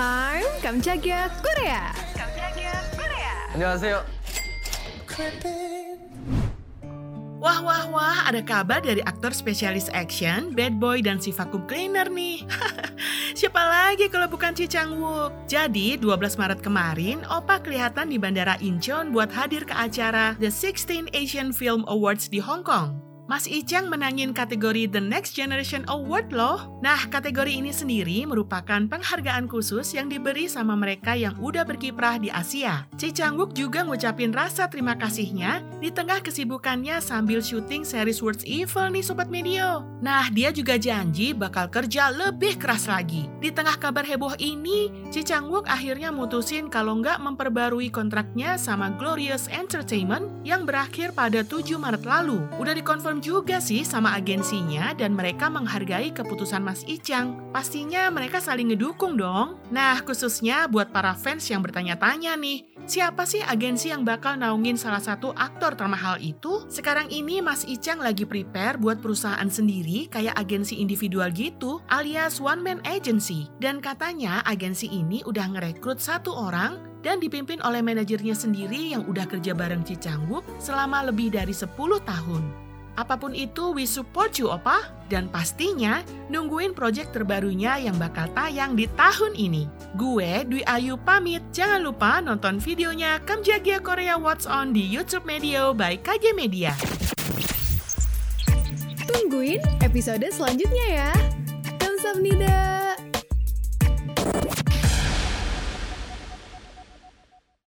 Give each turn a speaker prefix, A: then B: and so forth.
A: time Kamchagia Korea.
B: Kamchagia Korea.
C: Wah wah wah, ada kabar dari aktor spesialis action, bad boy dan si vacuum cleaner nih. Siapa lagi kalau bukan Ci Chang Wook? Jadi, 12 Maret kemarin, Opa kelihatan di Bandara Incheon buat hadir ke acara The 16 Asian Film Awards di Hong Kong. Mas Icang menangin kategori The Next Generation Award loh. Nah, kategori ini sendiri merupakan penghargaan khusus yang diberi sama mereka yang udah berkiprah di Asia. Ci Changwook juga ngucapin rasa terima kasihnya di tengah kesibukannya sambil syuting series Words Evil nih Sobat Medio. Nah, dia juga janji bakal kerja lebih keras lagi. Di tengah kabar heboh ini, Ci Changwook akhirnya mutusin kalau nggak memperbarui kontraknya sama Glorious Entertainment yang berakhir pada 7 Maret lalu. Udah juga sih sama agensinya dan mereka menghargai keputusan Mas Icang. Pastinya mereka saling ngedukung dong. Nah, khususnya buat para fans yang bertanya-tanya nih, siapa sih agensi yang bakal naungin salah satu aktor termahal itu? Sekarang ini Mas Icang lagi prepare buat perusahaan sendiri kayak agensi individual gitu, alias one man agency. Dan katanya agensi ini udah ngerekrut satu orang dan dipimpin oleh manajernya sendiri yang udah kerja bareng Ci Changwook selama lebih dari 10 tahun. Apa pun itu, we support you, Opa. Dan pastinya, nungguin project terbarunya yang bakal tayang di tahun ini. Gue, Dwi Ayu pamit. Jangan lupa nonton videonya Kamjagia Korea What's On di YouTube Media by KG Media.
A: Tungguin episode selanjutnya ya. Kamsahamnida.